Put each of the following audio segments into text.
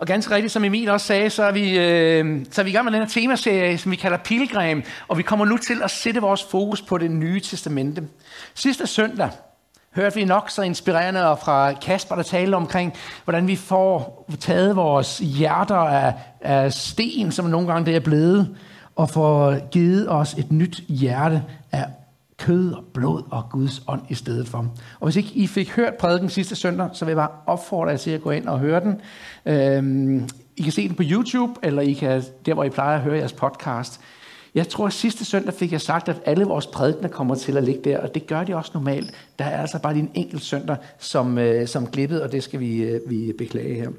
Og ganske rigtigt, som Emil også sagde, så er vi, øh, så er vi i gang med den her temaserie, som vi kalder Pilgrim, og vi kommer nu til at sætte vores fokus på det nye testamente. Sidste søndag hørte vi nok så inspirerende fra Kasper, der talte omkring, hvordan vi får taget vores hjerter af, af sten, som nogle gange det er blevet, og får givet os et nyt hjerte af kød og blod og Guds ånd i stedet for. Og hvis ikke I fik hørt prædiken sidste søndag, så vil jeg bare opfordre jer til at gå ind og høre den. Øhm, I kan se den på YouTube, eller I kan der, hvor I plejer at høre jeres podcast. Jeg tror, at sidste søndag fik jeg sagt, at alle vores prædikener kommer til at ligge der, og det gør de også normalt. Der er altså bare en enkelt søndag som, øh, som glippet, og det skal vi, øh, vi beklage her.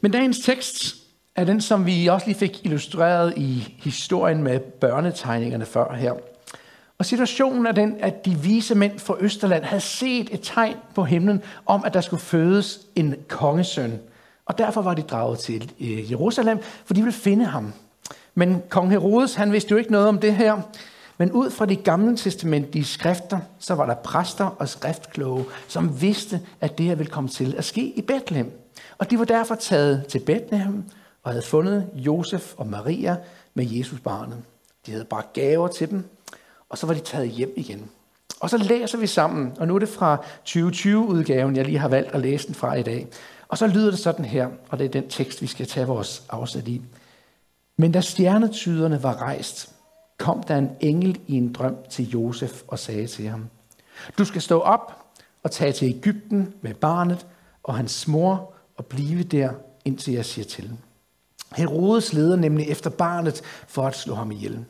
Men dagens tekst er den, som vi også lige fik illustreret i historien med børnetegningerne før her. Og situationen er den, at de vise mænd fra Østerland havde set et tegn på himlen om, at der skulle fødes en kongesøn. Og derfor var de draget til eh, Jerusalem, for de ville finde ham. Men kong Herodes, han vidste jo ikke noget om det her. Men ud fra de gamle testamentlige skrifter, så var der præster og skriftkloge, som vidste, at det her ville komme til at ske i Bethlehem. Og de var derfor taget til Bethlehem og havde fundet Josef og Maria med Jesus barnet. De havde bragt gaver til dem, og så var de taget hjem igen. Og så læser vi sammen, og nu er det fra 2020-udgaven, jeg lige har valgt at læse den fra i dag. Og så lyder det sådan her, og det er den tekst, vi skal tage vores afsæt i. Men da stjernetyderne var rejst, kom der en engel i en drøm til Josef og sagde til ham, Du skal stå op og tage til Ægypten med barnet og hans mor og blive der, indtil jeg siger til. Herodes leder nemlig efter barnet for at slå ham ihjel.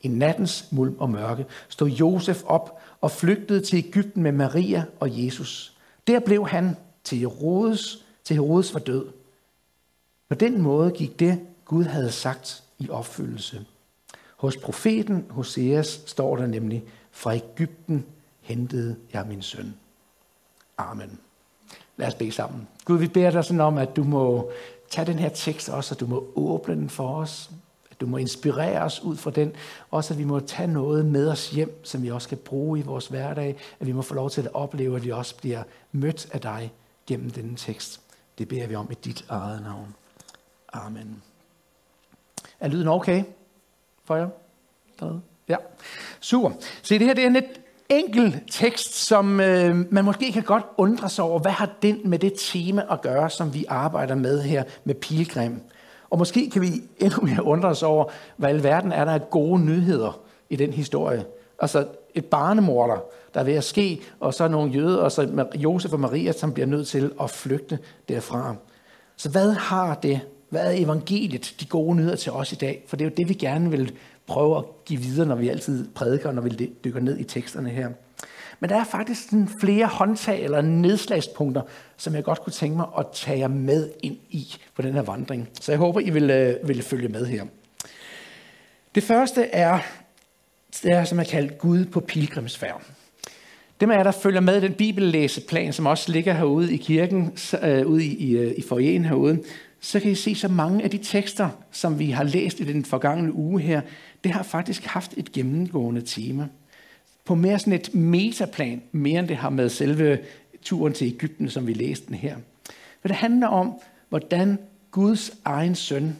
I nattens mulm og mørke stod Josef op og flygtede til Ægypten med Maria og Jesus. Der blev han til Herodes, til Herodes var død. På den måde gik det, Gud havde sagt i opfyldelse. Hos profeten Hoseas står der nemlig, fra Ægypten hentede jeg min søn. Amen. Lad os bede sammen. Gud, vi beder dig sådan om, at du må tage den her tekst også, og du må åbne den for os. Du må inspirere os ud fra den. Også at vi må tage noget med os hjem, som vi også skal bruge i vores hverdag. At vi må få lov til at opleve, at vi også bliver mødt af dig gennem denne tekst. Det beder vi om i dit eget navn. Amen. Er lyden okay for jer? Ja, super. Se, det her det er en lidt enkel tekst, som øh, man måske kan godt undre sig over, hvad har den med det tema at gøre, som vi arbejder med her med pilgrim. Og måske kan vi endnu mere undre os over, hvad i verden er der af gode nyheder i den historie. Altså et barnemorder, der er ved at ske, og så nogle jøder, og så Josef og Maria, som bliver nødt til at flygte derfra. Så hvad har det hvad er evangeliet, de gode nyheder til os i dag? For det er jo det, vi gerne vil prøve at give videre, når vi altid prædiker, når vi dykker ned i teksterne her. Men der er faktisk sådan flere håndtag eller nedslagspunkter, som jeg godt kunne tænke mig at tage jer med ind i på den her vandring. Så jeg håber, I vil, øh, vil følge med her. Det første er, det er som er kaldt Gud på pilgrimsfærd. Dem af jer, der følger med i den bibellæseplan, som også ligger herude i kirken, øh, ude i, i, øh, i forjen herude, så kan I se så mange af de tekster, som vi har læst i den forgangne uge her, det har faktisk haft et gennemgående tema. På mere sådan et metaplan, mere end det har med selve turen til Ægypten, som vi læste den her. For det handler om, hvordan Guds egen søn,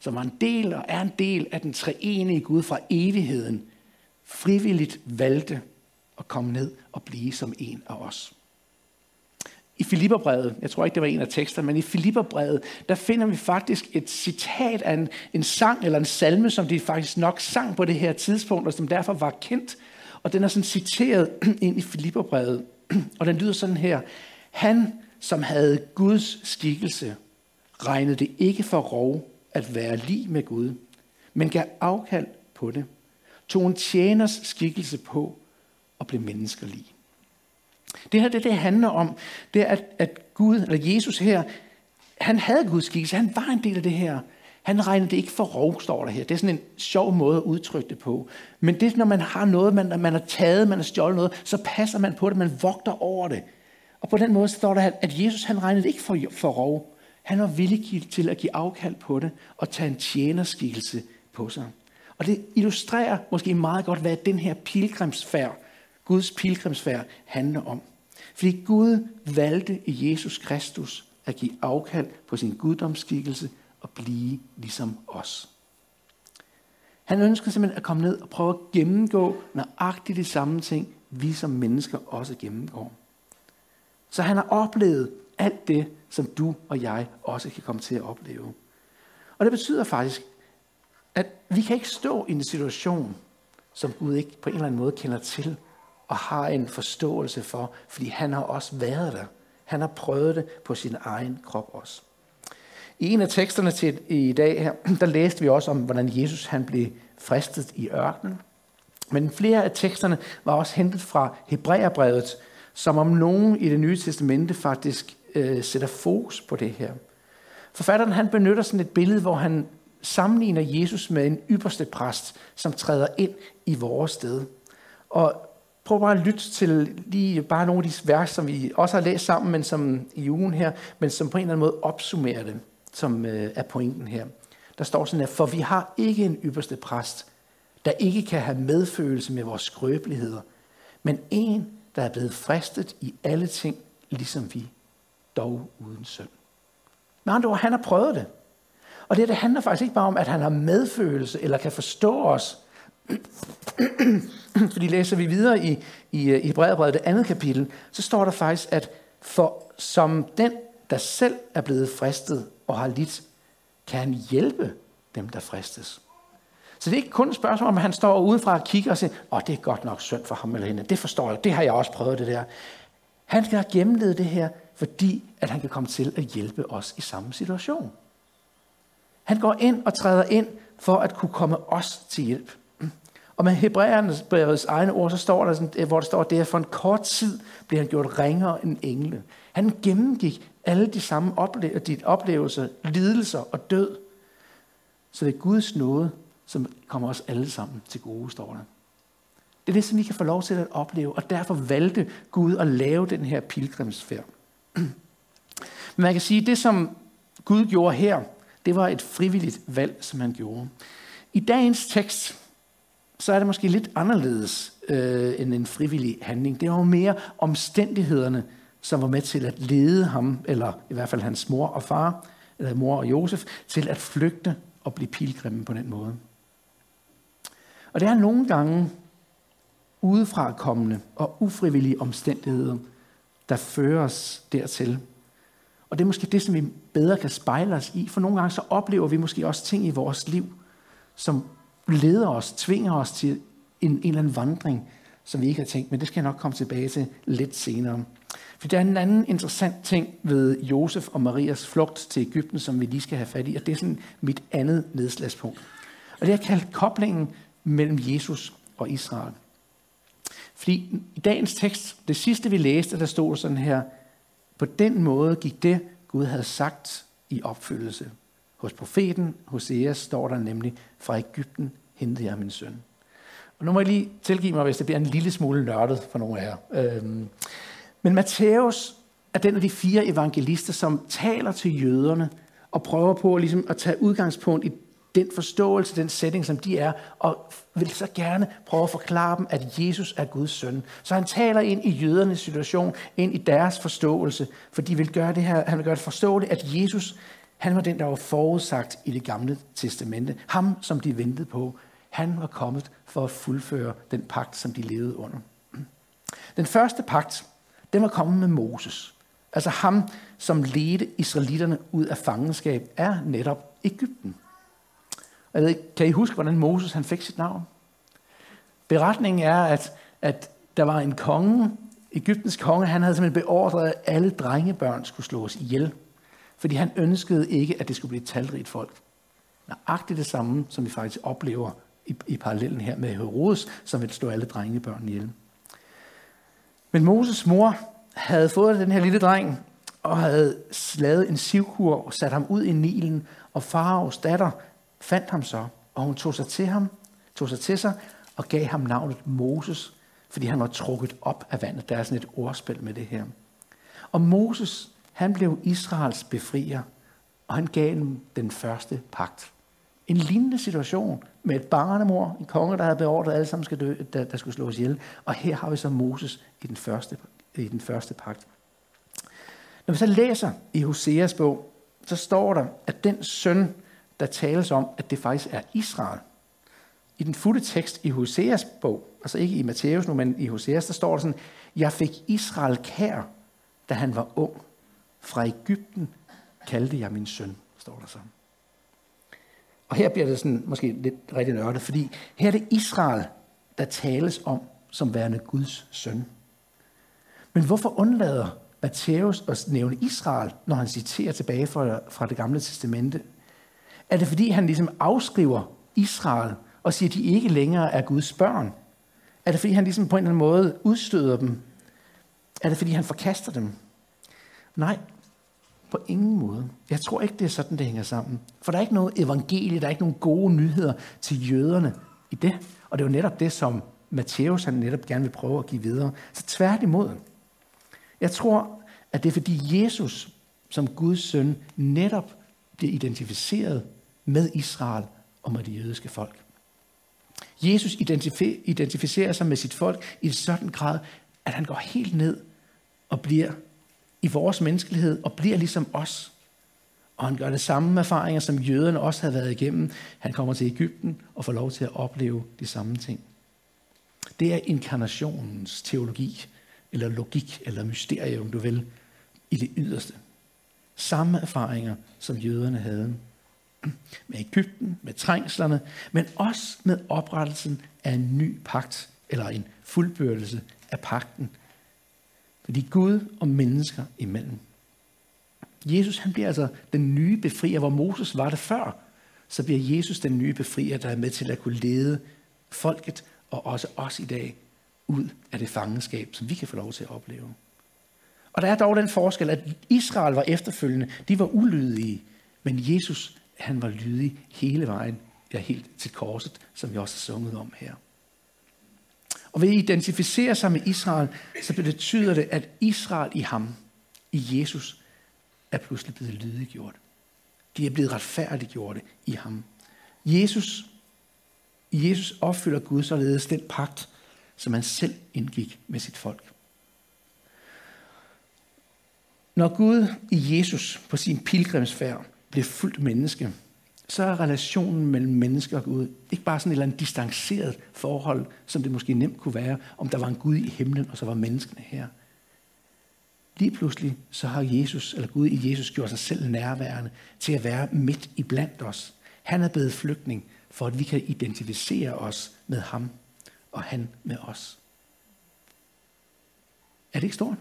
som var en del og er en del af den treenige Gud fra evigheden, frivilligt valgte at komme ned og blive som en af os. I Filipperbrevet, jeg tror ikke, det var en af teksterne, men i Filipperbrevet, der finder vi faktisk et citat af en, en sang eller en salme, som de faktisk nok sang på det her tidspunkt, og som derfor var kendt. Og den er sådan citeret ind i Filipperbrevet, og den lyder sådan her. Han, som havde Guds skikkelse, regnede det ikke for rov at være lige med Gud, men gav afkald på det, tog en tjeners skikkelse på og blev menneskerlig. Det her, det, det handler om, det er, at, at Gud, eller Jesus her, han havde Guds skikkelse, han var en del af det her. Han regnede det ikke for rov, står der her. Det er sådan en sjov måde at udtrykke det på. Men det er, når man har noget, man, man har taget, man har stjålet noget, så passer man på det, man vogter over det. Og på den måde står der, at Jesus han regnede det ikke for, for rov. Han var villig til at give afkald på det og tage en tjenerskikkelse på sig. Og det illustrerer måske meget godt, hvad den her pilgrimsfærd Guds pilgrimsfærd handler om. Fordi Gud valgte i Jesus Kristus at give afkald på sin guddomsskikkelse og blive ligesom os. Han ønskede simpelthen at komme ned og prøve at gennemgå nøjagtigt de samme ting, vi som mennesker også gennemgår. Så han har oplevet alt det, som du og jeg også kan komme til at opleve. Og det betyder faktisk, at vi kan ikke stå i en situation, som Gud ikke på en eller anden måde kender til og har en forståelse for, fordi han har også været der. Han har prøvet det på sin egen krop også. I en af teksterne til i dag her, der læste vi også om, hvordan Jesus han blev fristet i ørkenen. Men flere af teksterne var også hentet fra Hebræerbrevet, som om nogen i det nye testamente faktisk øh, sætter fokus på det her. Forfatteren han benytter sådan et billede, hvor han sammenligner Jesus med en ypperste præst, som træder ind i vores sted. Og prøv bare at lytte til lige bare nogle af de vers, som vi også har læst sammen, men som i ugen her, men som på en eller anden måde opsummerer det, som øh, er pointen her. Der står sådan her, for vi har ikke en ypperste præst, der ikke kan have medfølelse med vores skrøbeligheder, men en, der er blevet fristet i alle ting, ligesom vi, dog uden synd. Med andre ord, han har prøvet det. Og det, det handler faktisk ikke bare om, at han har medfølelse eller kan forstå os. Fordi læser vi videre i, i, øh, i Hebræerbrevet, det andet kapitel, så står der faktisk, at for som den, der selv er blevet fristet og har lidt, kan han hjælpe dem, der fristes. Så det er ikke kun et spørgsmål om, at han står udenfra og kigger og siger, åh, det er godt nok synd for ham eller hende. Det forstår jeg, det har jeg også prøvet det der. Han skal have gennemlevet det her, fordi at han kan komme til at hjælpe os i samme situation. Han går ind og træder ind for at kunne komme os til hjælp. Og med Hebræernes brevets egne ord, så står der, sådan, hvor der står, at for en kort tid bliver han gjort ringere end engle. Han gennemgik alle de samme ople- de oplevelser, lidelser og død. Så det er Guds nåde, som kommer os alle sammen til gode, står der. Det er det, som vi kan få lov til at opleve, og derfor valgte Gud at lave den her pilgrimsfærd. Men man kan sige, at det, som Gud gjorde her, det var et frivilligt valg, som han gjorde. I dagens tekst, så er det måske lidt anderledes øh, end en frivillig handling. Det var mere omstændighederne, som var med til at lede ham, eller i hvert fald hans mor og far, eller mor og Josef, til at flygte og blive pilgrimme på den måde. Og det er nogle gange udefra kommende og ufrivillige omstændigheder, der fører os dertil. Og det er måske det, som vi bedre kan spejle os i, for nogle gange så oplever vi måske også ting i vores liv, som leder os, tvinger os til en, en eller anden vandring, som vi ikke har tænkt, men det skal jeg nok komme tilbage til lidt senere. For der er en anden interessant ting ved Josef og Marias flugt til Ægypten, som vi lige skal have fat i, og det er sådan mit andet nedslagspunkt. Og det er kaldt koblingen mellem Jesus og Israel. Fordi i dagens tekst, det sidste vi læste, der stod sådan her, på den måde gik det, Gud havde sagt i opfyldelse. Hos profeten, Hoseas står der nemlig, fra Ægypten hentede jeg min søn. Og nu må jeg lige tilgive mig, hvis det bliver en lille smule nørdet for nogle af jer. Øhm, men Matthæus er den af de fire evangelister, som taler til jøderne og prøver på at, ligesom at tage udgangspunkt i den forståelse, den setting, som de er, og vil så gerne prøve at forklare dem, at Jesus er Guds søn. Så han taler ind i jødernes situation, ind i deres forståelse, for de vil gøre det her, han vil gøre det forståeligt, at Jesus, han var den, der var forudsagt i det gamle testamente. Ham, som de ventede på. Han var kommet for at fuldføre den pagt, som de levede under. Den første pagt, den var kommet med Moses. Altså ham, som ledte israelitterne ud af fangenskab, er netop Ægypten. Jeg ved ikke, kan I huske, hvordan Moses han fik sit navn? Beretningen er, at, at der var en konge, Ægyptens konge, han havde simpelthen beordret, at alle drengebørn skulle slås ihjel. Fordi han ønskede ikke, at det skulle blive et talrigt folk. Nøjagtigt det samme, som vi faktisk oplever i, i parallellen her med Herodes, som ville slå alle drengebørn ihjel. Men Moses mor havde fået den her lille dreng, og havde lavet en sivkur og sat ham ud i Nilen, og faraos datter fandt ham så, og hun tog sig til ham, tog sig til sig og gav ham navnet Moses, fordi han var trukket op af vandet. Der er sådan et ordspil med det her. Og Moses, han blev Israels befrier, og han gav dem den første pagt. En lignende situation med et barnemor, en konge, der havde beordret, at alle sammen skal dø, der, der skulle slås ihjel. Og her har vi så Moses i den første, i den første pagt. Når vi så læser i Hoseas bog, så står der, at den søn, der tales om, at det faktisk er Israel. I den fulde tekst i Hoseas bog, altså ikke i Matthæus nu, men i Hoseas, der står der sådan, jeg fik Israel kær, da han var ung. Fra Ægypten kaldte jeg min søn, står der så. Og her bliver det sådan måske lidt rigtig nørdet, fordi her er det Israel, der tales om som værende Guds søn. Men hvorfor undlader Matthæus at nævne Israel, når han citerer tilbage fra, fra det gamle testamente? Er det fordi, han ligesom afskriver Israel og siger, at de ikke længere er Guds børn? Er det fordi, han ligesom på en eller anden måde udstøder dem? Er det fordi, han forkaster dem? Nej, på ingen måde. Jeg tror ikke, det er sådan, det hænger sammen. For der er ikke noget evangelie, der er ikke nogen gode nyheder til jøderne i det. Og det er jo netop det, som Matthæus han netop gerne vil prøve at give videre. Så tværtimod. Jeg tror, at det er fordi Jesus som Guds søn netop bliver identificeret med Israel og med det jødiske folk. Jesus identificerer sig med sit folk i en sådan grad, at han går helt ned og bliver i vores menneskelighed og bliver ligesom os. Og han gør det samme erfaringer, som jøderne også havde været igennem. Han kommer til Ægypten og får lov til at opleve de samme ting. Det er inkarnationens teologi, eller logik, eller mysterium, du vil, i det yderste. Samme erfaringer, som jøderne havde. Med Ægypten, med trængslerne, men også med oprettelsen af en ny pagt, eller en fuldbyrdelse af pakten. Fordi Gud og mennesker imellem. Jesus han bliver altså den nye befrier, hvor Moses var det før. Så bliver Jesus den nye befrier, der er med til at kunne lede folket og også os i dag ud af det fangenskab, som vi kan få lov til at opleve. Og der er dog den forskel, at Israel var efterfølgende, de var ulydige, men Jesus, han var lydig hele vejen, ja helt til korset, som vi også har sunget om her. Og ved at identificere sig med Israel, så betyder det, at Israel i ham, i Jesus, er pludselig blevet lydiggjort. De er blevet retfærdiggjorte i ham. Jesus Jesus opfylder Gud således den pagt, som han selv indgik med sit folk. Når Gud i Jesus på sin pilgrimsfærd blev fuldt menneske, så er relationen mellem mennesker og Gud ikke bare sådan et eller andet distanceret forhold, som det måske nemt kunne være, om der var en Gud i himlen, og så var menneskene her. Lige pludselig så har Jesus, eller Gud i Jesus gjort sig selv nærværende til at være midt i blandt os. Han er blevet flygtning, for at vi kan identificere os med ham, og han med os. Er det ikke stort?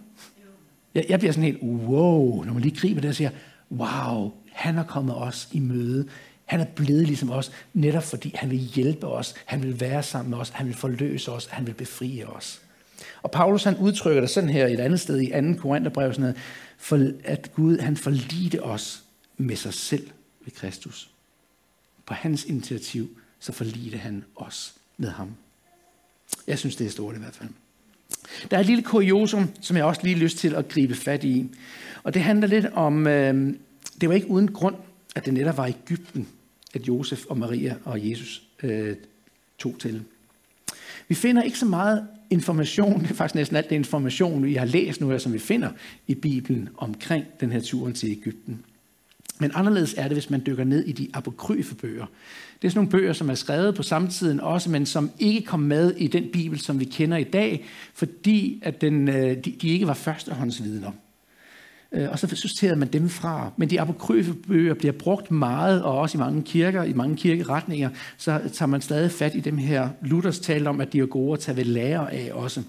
Jeg, jeg bliver sådan helt, wow, når man lige griber det og siger, wow, han er kommet os i møde. Han er blevet ligesom os, netop fordi han vil hjælpe os, han vil være sammen med os, han vil forløse os, han vil befrie os. Og Paulus han udtrykker det sådan her et andet sted i 2. Korintherbrev, sådan for, at Gud han forlidte os med sig selv ved Kristus. På hans initiativ, så forlidte han os med ham. Jeg synes, det er stort i hvert fald. Der er et lille kuriosum, som jeg også lige har lyst til at gribe fat i. Og det handler lidt om, øh, det var ikke uden grund, at det netop var Ægypten, at Josef og Maria og Jesus øh, tog til. Vi finder ikke så meget information, det er faktisk næsten alt det information, vi har læst nu her, som vi finder i Bibelen omkring den her turen til Ægypten. Men anderledes er det, hvis man dykker ned i de apokryfe bøger. Det er sådan nogle bøger, som er skrevet på samtiden også, men som ikke kom med i den bibel, som vi kender i dag, fordi at den, øh, de, de ikke var førstehåndsvidner. Øh, og så sorterede man dem fra. Men de apokryfe bøger bliver brugt meget, og også i mange kirker, i mange kirkeretninger, så tager man stadig fat i dem her. Luthers talte om, at de er gode at tage ved lære af også.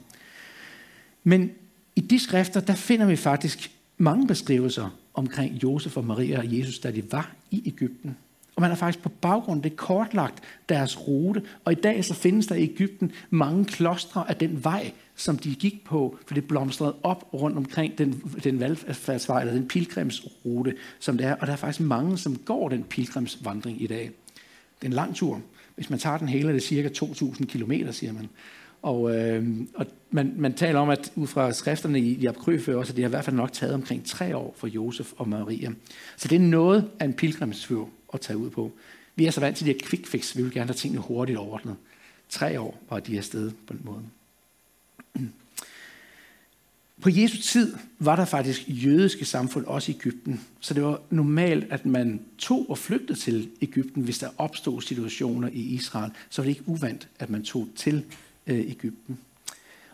Men i de skrifter, der finder vi faktisk mange beskrivelser omkring Josef og Maria og Jesus, da de var i Ægypten. Og man har faktisk på baggrund af det kortlagt deres rute. Og i dag så findes der i Ægypten mange klostre af den vej, som de gik på, for det blomstrede op rundt omkring den, den valgfærdsvej, eller den pilgrimsrute, som det er. Og der er faktisk mange, som går den pilgrimsvandring i dag. Det er en lang tur. Hvis man tager den hele, er det cirka 2.000 kilometer, siger man. Og, øh, og man, man taler om, at ud fra skrifterne i i apokryfe også, at det har i hvert fald nok taget omkring tre år for Josef og Maria. Så det er noget af en pilgrimsfør at tage ud på. Vi er så vant til de her quick fix. Vi vil gerne have tingene hurtigt ordnet. Tre år var de afsted på den måde. På Jesu tid var der faktisk jødiske samfund også i Ægypten, så det var normalt, at man tog og flygtede til Ægypten, hvis der opstod situationer i Israel. Så var det ikke uvandt, at man tog til øh, Ægypten.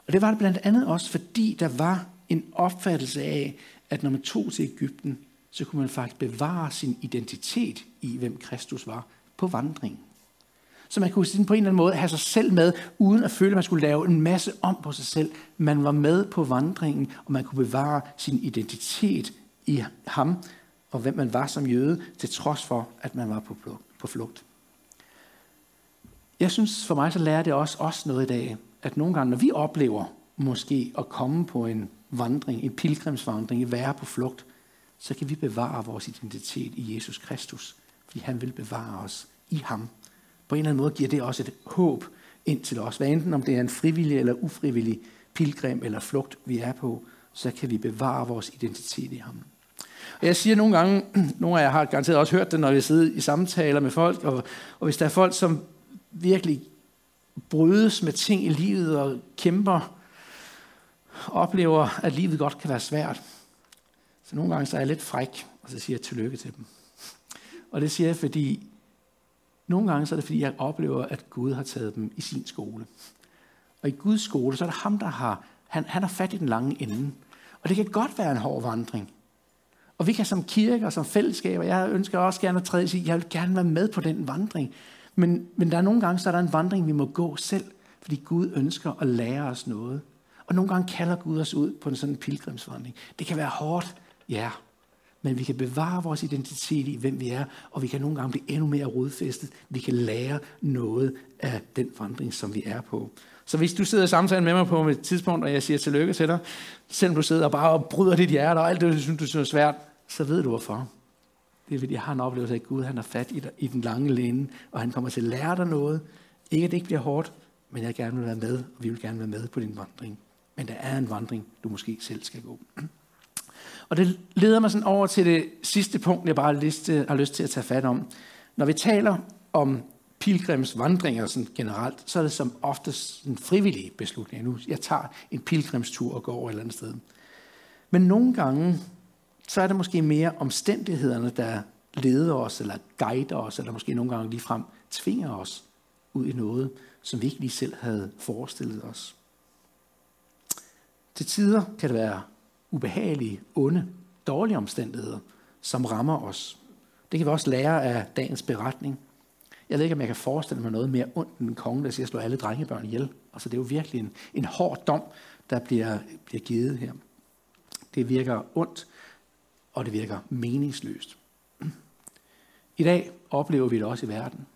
Og det var det blandt andet også, fordi der var en opfattelse af, at når man tog til Ægypten, så kunne man faktisk bevare sin identitet i, hvem Kristus var på vandringen. Så man kunne på en eller anden måde have sig selv med, uden at føle, at man skulle lave en masse om på sig selv. Man var med på vandringen, og man kunne bevare sin identitet i ham, og hvem man var som jøde, til trods for, at man var på flugt. Jeg synes, for mig så lærer det også, også noget i dag, at nogle gange, når vi oplever måske at komme på en vandring, en pilgrimsvandring, at være på flugt, så kan vi bevare vores identitet i Jesus Kristus, fordi han vil bevare os i ham på en eller anden måde giver det også et håb ind til os. Hvad enten om det er en frivillig eller ufrivillig pilgrim eller flugt, vi er på, så kan vi bevare vores identitet i ham. Og jeg siger nogle gange, nogle af jer har garanteret også hørt det, når vi sidder i samtaler med folk, og, og hvis der er folk, som virkelig brydes med ting i livet og kæmper, oplever, at livet godt kan være svært. Så nogle gange så er jeg lidt fræk, og så siger jeg tillykke til dem. Og det siger jeg, fordi nogle gange så er det, fordi jeg oplever, at Gud har taget dem i sin skole. Og i Guds skole, så er det ham, der har, han, han har fat i den lange ende. Og det kan godt være en hård vandring. Og vi kan som kirke og som fællesskab, og jeg ønsker også gerne at træde sige, jeg vil gerne være med på den vandring. Men, men der er nogle gange, så er der en vandring, vi må gå selv, fordi Gud ønsker at lære os noget. Og nogle gange kalder Gud os ud på en sådan pilgrimsvandring. Det kan være hårdt, ja men vi kan bevare vores identitet i, hvem vi er, og vi kan nogle gange blive endnu mere rodfæstet. Vi kan lære noget af den vandring, som vi er på. Så hvis du sidder i samtalen med mig på et tidspunkt, og jeg siger tillykke til dig, selvom du sidder og bare bryder dit hjerte, og alt det, du synes, du synes er svært, så ved du hvorfor. Det er fordi, jeg har en oplevelse af, at Gud han har fat i, dig, i den lange læne, og han kommer til at lære dig noget. Ikke at det ikke bliver hårdt, men jeg gerne vil være med, og vi vil gerne være med på din vandring. Men der er en vandring, du måske selv skal gå. Og det leder mig sådan over til det sidste punkt, jeg bare har lyst til, har lyst til at tage fat om. Når vi taler om pilgrimsvandringer sådan generelt, så er det som oftest en frivillig beslutning. Nu, jeg tager en pilgrimstur og går over et eller andet sted. Men nogle gange, så er det måske mere omstændighederne, der leder os, eller guider os, eller måske nogle gange ligefrem tvinger os ud i noget, som vi ikke lige selv havde forestillet os. Til tider kan det være ubehagelige, onde, dårlige omstændigheder, som rammer os. Det kan vi også lære af dagens beretning. Jeg ved ikke, om jeg kan forestille mig noget mere ondt end en konge, der siger, at slå alle drengebørn ihjel. Altså, det er jo virkelig en, en hård dom, der bliver, bliver givet her. Det virker ondt, og det virker meningsløst. I dag oplever vi det også i verden.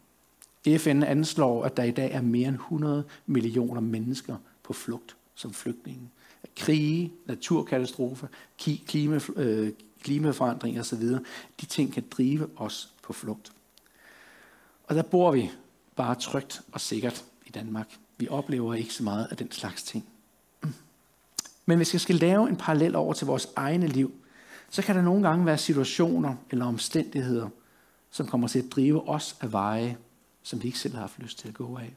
FN anslår, at der i dag er mere end 100 millioner mennesker på flugt som flygtninge krige, naturkatastrofer, klima, øh, klimaforandring osv., de ting kan drive os på flugt. Og der bor vi bare trygt og sikkert i Danmark. Vi oplever ikke så meget af den slags ting. Men hvis jeg skal lave en parallel over til vores egne liv, så kan der nogle gange være situationer eller omstændigheder, som kommer til at drive os af veje, som vi ikke selv har haft lyst til at gå af.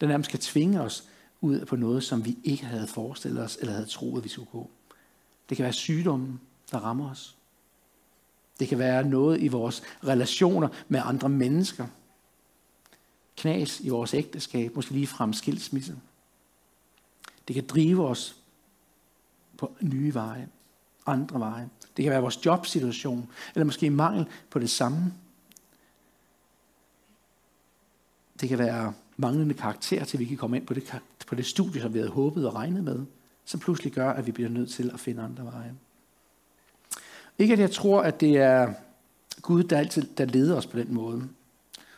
Den nærmest kan tvinge os ud på noget, som vi ikke havde forestillet os, eller havde troet, vi skulle gå. Det kan være sygdommen, der rammer os. Det kan være noget i vores relationer med andre mennesker. Knas i vores ægteskab, måske lige frem skilsmisse. Det kan drive os på nye veje, andre veje. Det kan være vores jobsituation, eller måske mangel på det samme. Det kan være manglende karakter, til vi kan komme ind på det, på det studie, som vi havde håbet og regnet med, som pludselig gør, at vi bliver nødt til at finde andre veje. Ikke at jeg tror, at det er Gud, der altid der leder os på den måde.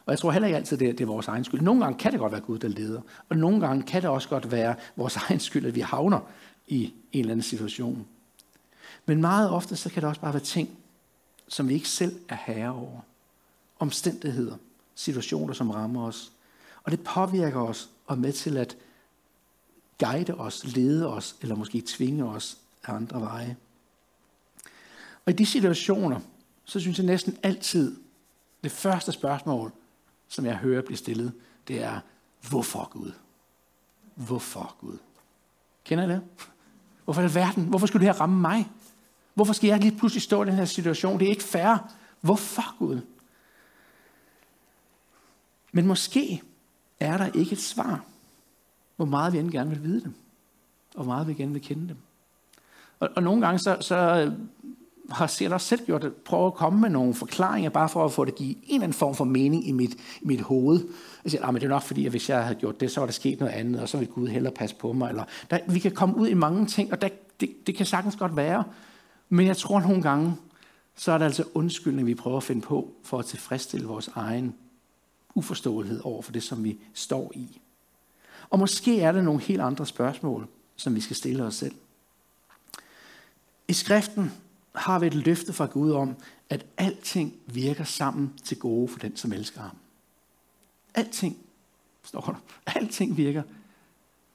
Og jeg tror heller ikke altid, det er, det er vores egen skyld. Nogle gange kan det godt være Gud, der leder. Og nogle gange kan det også godt være vores egen skyld, at vi havner i en eller anden situation. Men meget ofte, så kan det også bare være ting, som vi ikke selv er herre over. Omstændigheder, situationer, som rammer os, og det påvirker os og med til at guide os, lede os, eller måske tvinge os af andre veje. Og i de situationer, så synes jeg næsten altid, det første spørgsmål, som jeg hører blive stillet, det er, hvorfor Gud? Hvorfor Gud? Kender I det? Hvorfor i verden? Hvorfor skulle det her ramme mig? Hvorfor skal jeg lige pludselig stå i den her situation? Det er ikke fair. Hvorfor, Gud? Men måske er der ikke et svar, hvor meget vi end gerne vil vide dem, og hvor meget vi gerne vil kende dem. Og, og nogle gange så, så øh, har jeg også selv gjort det, prøve at komme med nogle forklaringer, bare for at få det at give en eller anden form for mening i mit, i mit hoved. Jeg siger, men det er nok fordi, at hvis jeg havde gjort det, så var der sket noget andet, og så ville Gud hellere passe på mig. Eller, der, vi kan komme ud i mange ting, og der, det, det kan sagtens godt være. Men jeg tror nogle gange, så er det altså undskyldning, vi prøver at finde på, for at tilfredsstille vores egen uforståelighed over for det, som vi står i. Og måske er der nogle helt andre spørgsmål, som vi skal stille os selv. I skriften har vi et løfte fra Gud om, at alting virker sammen til gode for den, som elsker ham. Alting, står der, alting virker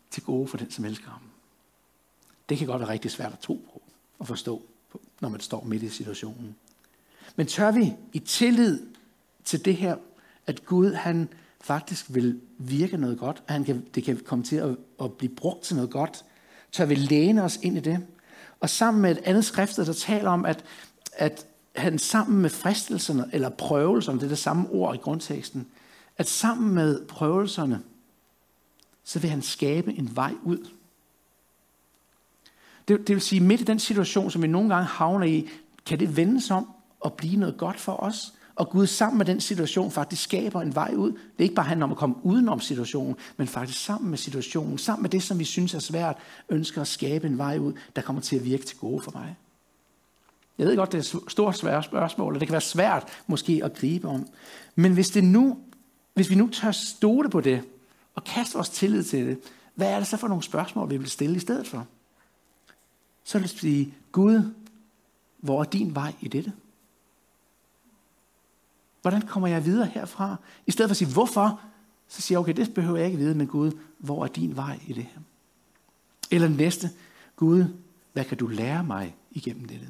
til gode for den, som elsker ham. Det kan godt være rigtig svært at tro på og forstå, når man står midt i situationen. Men tør vi i tillid til det her, at Gud han faktisk vil virke noget godt, at han kan, det kan komme til at, at blive brugt til noget godt, tør vi læne os ind i det, og sammen med et andet skrift, der taler om, at, at han sammen med fristelserne, eller prøvelserne, det er det samme ord i grundteksten, at sammen med prøvelserne, så vil han skabe en vej ud. Det, det vil sige, midt i den situation, som vi nogle gange havner i, kan det vendes om og blive noget godt for os. Og Gud sammen med den situation faktisk skaber en vej ud. Det er ikke bare handler om at komme udenom situationen, men faktisk sammen med situationen, sammen med det, som vi synes er svært, ønsker at skabe en vej ud, der kommer til at virke til gode for mig. Jeg ved godt, det er et stort svært spørgsmål, og det kan være svært måske at gribe om. Men hvis, det nu, hvis vi nu tør stole på det, og kaste vores tillid til det, hvad er det så for nogle spørgsmål, vi vil stille i stedet for? Så vil det sige, Gud, hvor er din vej i dette? Hvordan kommer jeg videre herfra? I stedet for at sige, hvorfor? Så siger jeg, okay, det behøver jeg ikke vide, men Gud, hvor er din vej i det her? Eller næste, Gud, hvad kan du lære mig igennem dette?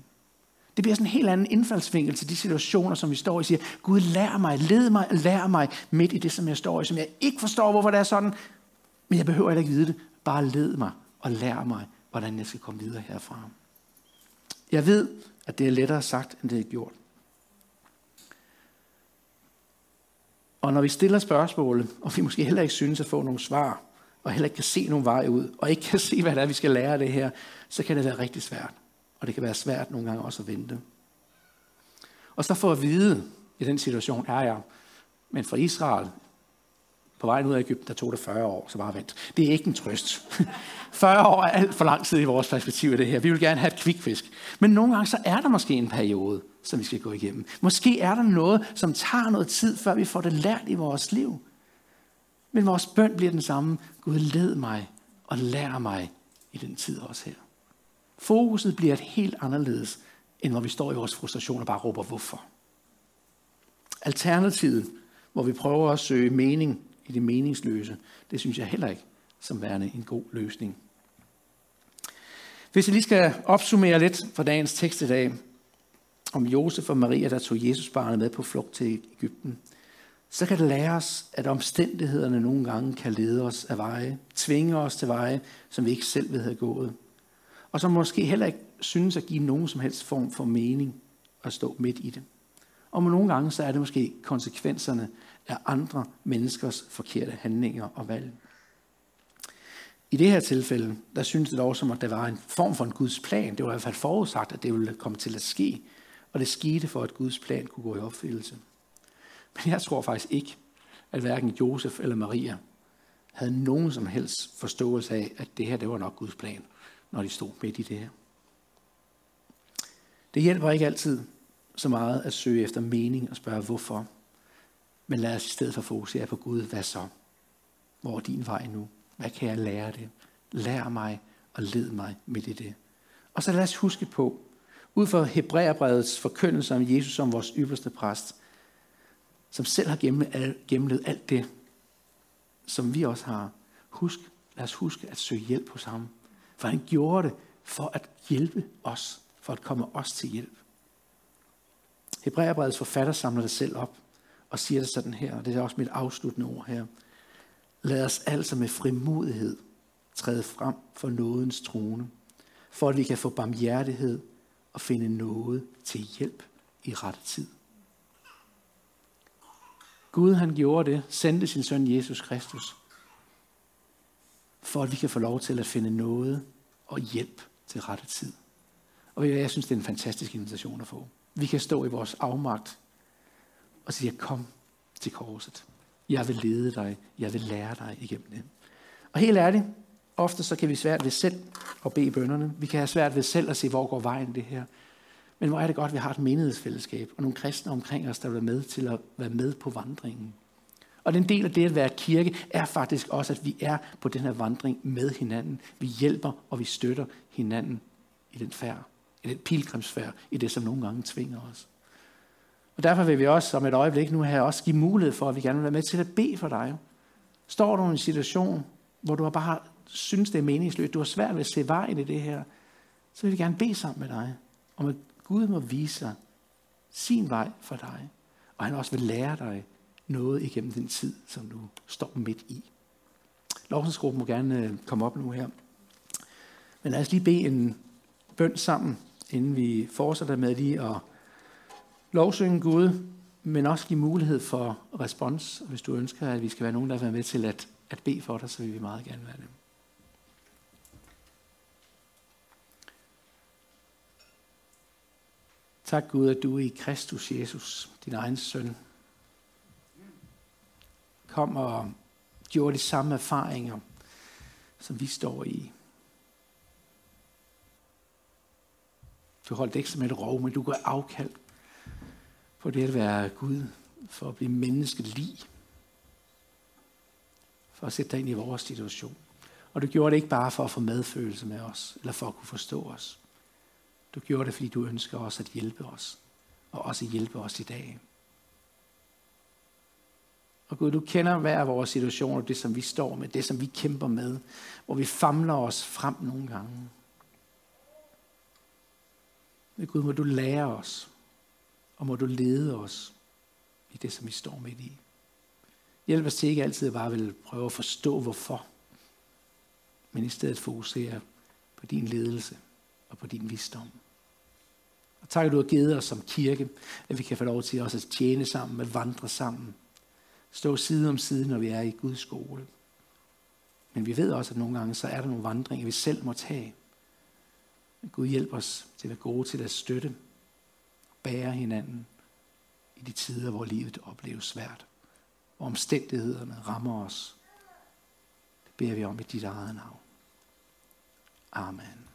Det bliver sådan en helt anden indfaldsvinkel til de situationer, som vi står i siger, Gud, lær mig, led mig, lær mig midt i det, som jeg står i, som jeg ikke forstår, hvorfor det er sådan, men jeg behøver ikke vide det. Bare led mig og lær mig, hvordan jeg skal komme videre herfra. Jeg ved, at det er lettere sagt, end det er gjort. Og når vi stiller spørgsmålet, og vi måske heller ikke synes at få nogle svar, og heller ikke kan se nogen vej ud, og ikke kan se, hvad det er, vi skal lære af det her, så kan det være rigtig svært. Og det kan være svært nogle gange også at vente. Og så for at vide, i den situation er jeg, men for Israel, på vejen ud af Ægypten, der tog det 40 år, så bare vent. Det er ikke en trøst. 40 år er alt for lang tid i vores perspektiv af det her. Vi vil gerne have et kvikfisk. Men nogle gange så er der måske en periode, som vi skal gå igennem. Måske er der noget, som tager noget tid, før vi får det lært i vores liv. Men vores bøn bliver den samme. Gud, led mig og lær mig i den tid også her. Fokuset bliver et helt anderledes, end når vi står i vores frustration og bare råber, hvorfor. Alternativet, hvor vi prøver at søge mening i det meningsløse, det synes jeg heller ikke som værende en god løsning. Hvis jeg lige skal opsummere lidt fra dagens tekst i dag, om Josef og Maria, der tog Jesus barnet med på flugt til Ægypten, så kan det lære os, at omstændighederne nogle gange kan lede os af veje, tvinge os til veje, som vi ikke selv ville have gået, og som måske heller ikke synes at give nogen som helst form for mening at stå midt i det. Og nogle gange så er det måske konsekvenserne af andre menneskers forkerte handlinger og valg. I det her tilfælde, der synes det dog som, at der var en form for en Guds plan. Det var i hvert fald forudsagt, at det ville komme til at ske. Og det skete for, at Guds plan kunne gå i opfyldelse. Men jeg tror faktisk ikke, at hverken Josef eller Maria havde nogen som helst forståelse af, at det her det var nok Guds plan, når de stod midt i det her. Det hjælper ikke altid så meget at søge efter mening og spørge hvorfor. Men lad os i stedet for fokusere på Gud. Hvad så? Hvor er din vej nu? Hvad kan jeg lære det? Lær mig og led mig midt i det. Og så lad os huske på, ud fra Hebræerbrevets forkyndelse om Jesus som vores ypperste præst, som selv har gennemlevet alt det, som vi også har. Husk, lad os huske at søge hjælp hos ham. For han gjorde det for at hjælpe os, for at komme os til hjælp. Hebræerbrevets forfatter samler det selv op og siger det sådan her, og det er også mit afsluttende ord her. Lad os altså med frimodighed træde frem for nådens trone, for at vi kan få barmhjertighed og finde noget til hjælp i rette tid. Gud han gjorde det, sendte sin søn Jesus Kristus, for at vi kan få lov til at finde noget og hjælp til rette tid. Og jeg synes, det er en fantastisk invitation at få. Vi kan stå i vores afmagt og sige, kom til korset. Jeg vil lede dig. Jeg vil lære dig igennem det. Og helt ærligt, ofte så kan vi svært ved selv at bede bønderne. Vi kan have svært ved selv at se, hvor går vejen det her. Men hvor er det godt, at vi har et menighedsfællesskab og nogle kristne omkring os, der vil være med til at være med på vandringen. Og den del af det at være kirke er faktisk også, at vi er på den her vandring med hinanden. Vi hjælper og vi støtter hinanden i den færd, i pilgrimsfærd, i det, som nogle gange tvinger os. Og derfor vil vi også om et øjeblik nu her også give mulighed for, at vi gerne vil være med til at bede for dig. Står du i en situation, hvor du bare synes, det er meningsløst, du har svært ved at se vejen i det her, så vil vi gerne bede sammen med dig, om at Gud må vise sig sin vej for dig, og han også vil lære dig noget igennem den tid, som du står midt i. Lovsensgruppen må gerne øh, komme op nu her. Men lad os lige bede en bøn sammen, inden vi fortsætter med lige at lovsynge Gud, men også give mulighed for respons. Hvis du ønsker, at vi skal være nogen, der vil være med til at, at bede for dig, så vil vi meget gerne være det. Tak Gud, at du er i Kristus Jesus, din egen søn, kom og gjorde de samme erfaringer, som vi står i. Du holdt ikke som et rov, men du går afkald på det at være Gud, for at blive menneskelig, for at sætte dig ind i vores situation. Og du gjorde det ikke bare for at få medfølelse med os, eller for at kunne forstå os. Du gjorde det, fordi du ønsker os at hjælpe os, og også hjælpe os i dag. Og Gud, du kender hver af vores situationer, det som vi står med, det som vi kæmper med, hvor vi famler os frem nogle gange. Men Gud, må du lære os, og må du lede os i det, som vi står midt i. Hjælp os til ikke altid at bare vil prøve at forstå, hvorfor, men i stedet fokusere på din ledelse og på din visdom. Og tak, at du har givet os som kirke, at vi kan få lov til også at tjene sammen, at vandre sammen, stå side om side, når vi er i Guds skole. Men vi ved også, at nogle gange så er der nogle vandringer, vi selv må tage. Men Gud hjælp os til at være gode til at støtte og bære hinanden i de tider, hvor livet opleves svært. Hvor omstændighederne rammer os. Det beder vi om i dit eget navn. Amen.